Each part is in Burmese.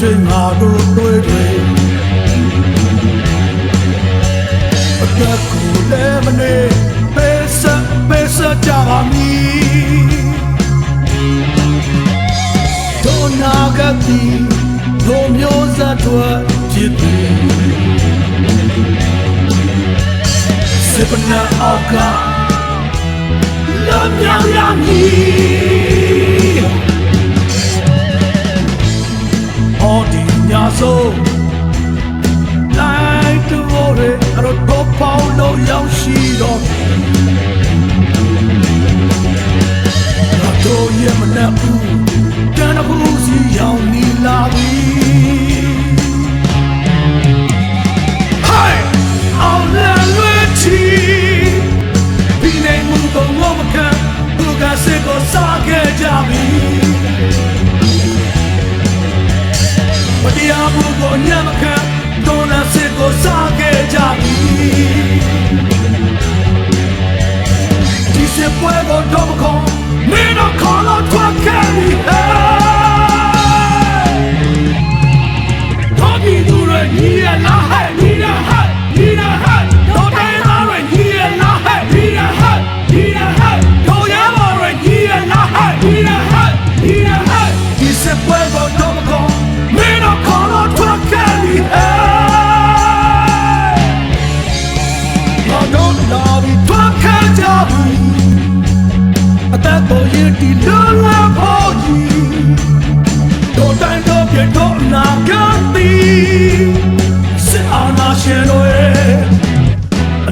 ချင်းငါတို့တွေ့တွေ့အကက်ကိုလည်းမနေပေးဆက်ပေးဆက်ကြပါမည်တို့နာကတိတို့မျိုးဆက်ထွက်ကြည့်သည်စပနာအောက်ကလမ်းမြောင်ရမည် dog. Rato yemna u ပွဲကိုတော့မခေါ်မင်းတို့ခေါ်တော့ထွက်ခဲ့ပြီဟဲ့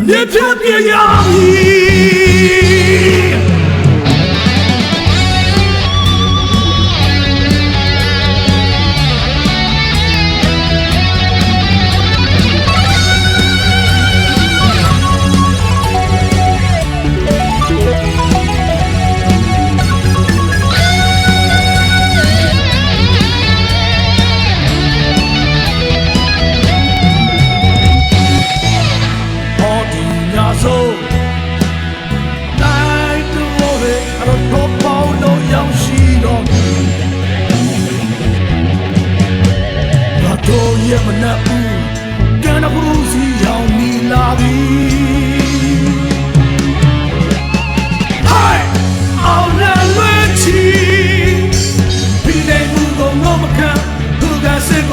也特别压抑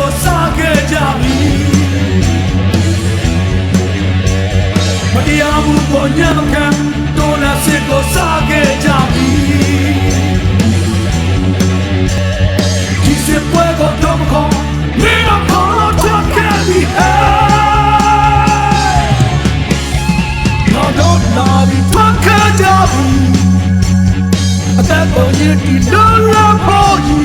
我想要证明，我的爱不够深刻，痛还是够深刻证明。即使飞过天空，依然可以看见你。难道你真的离开？难道你真的离开？难道你真的离开？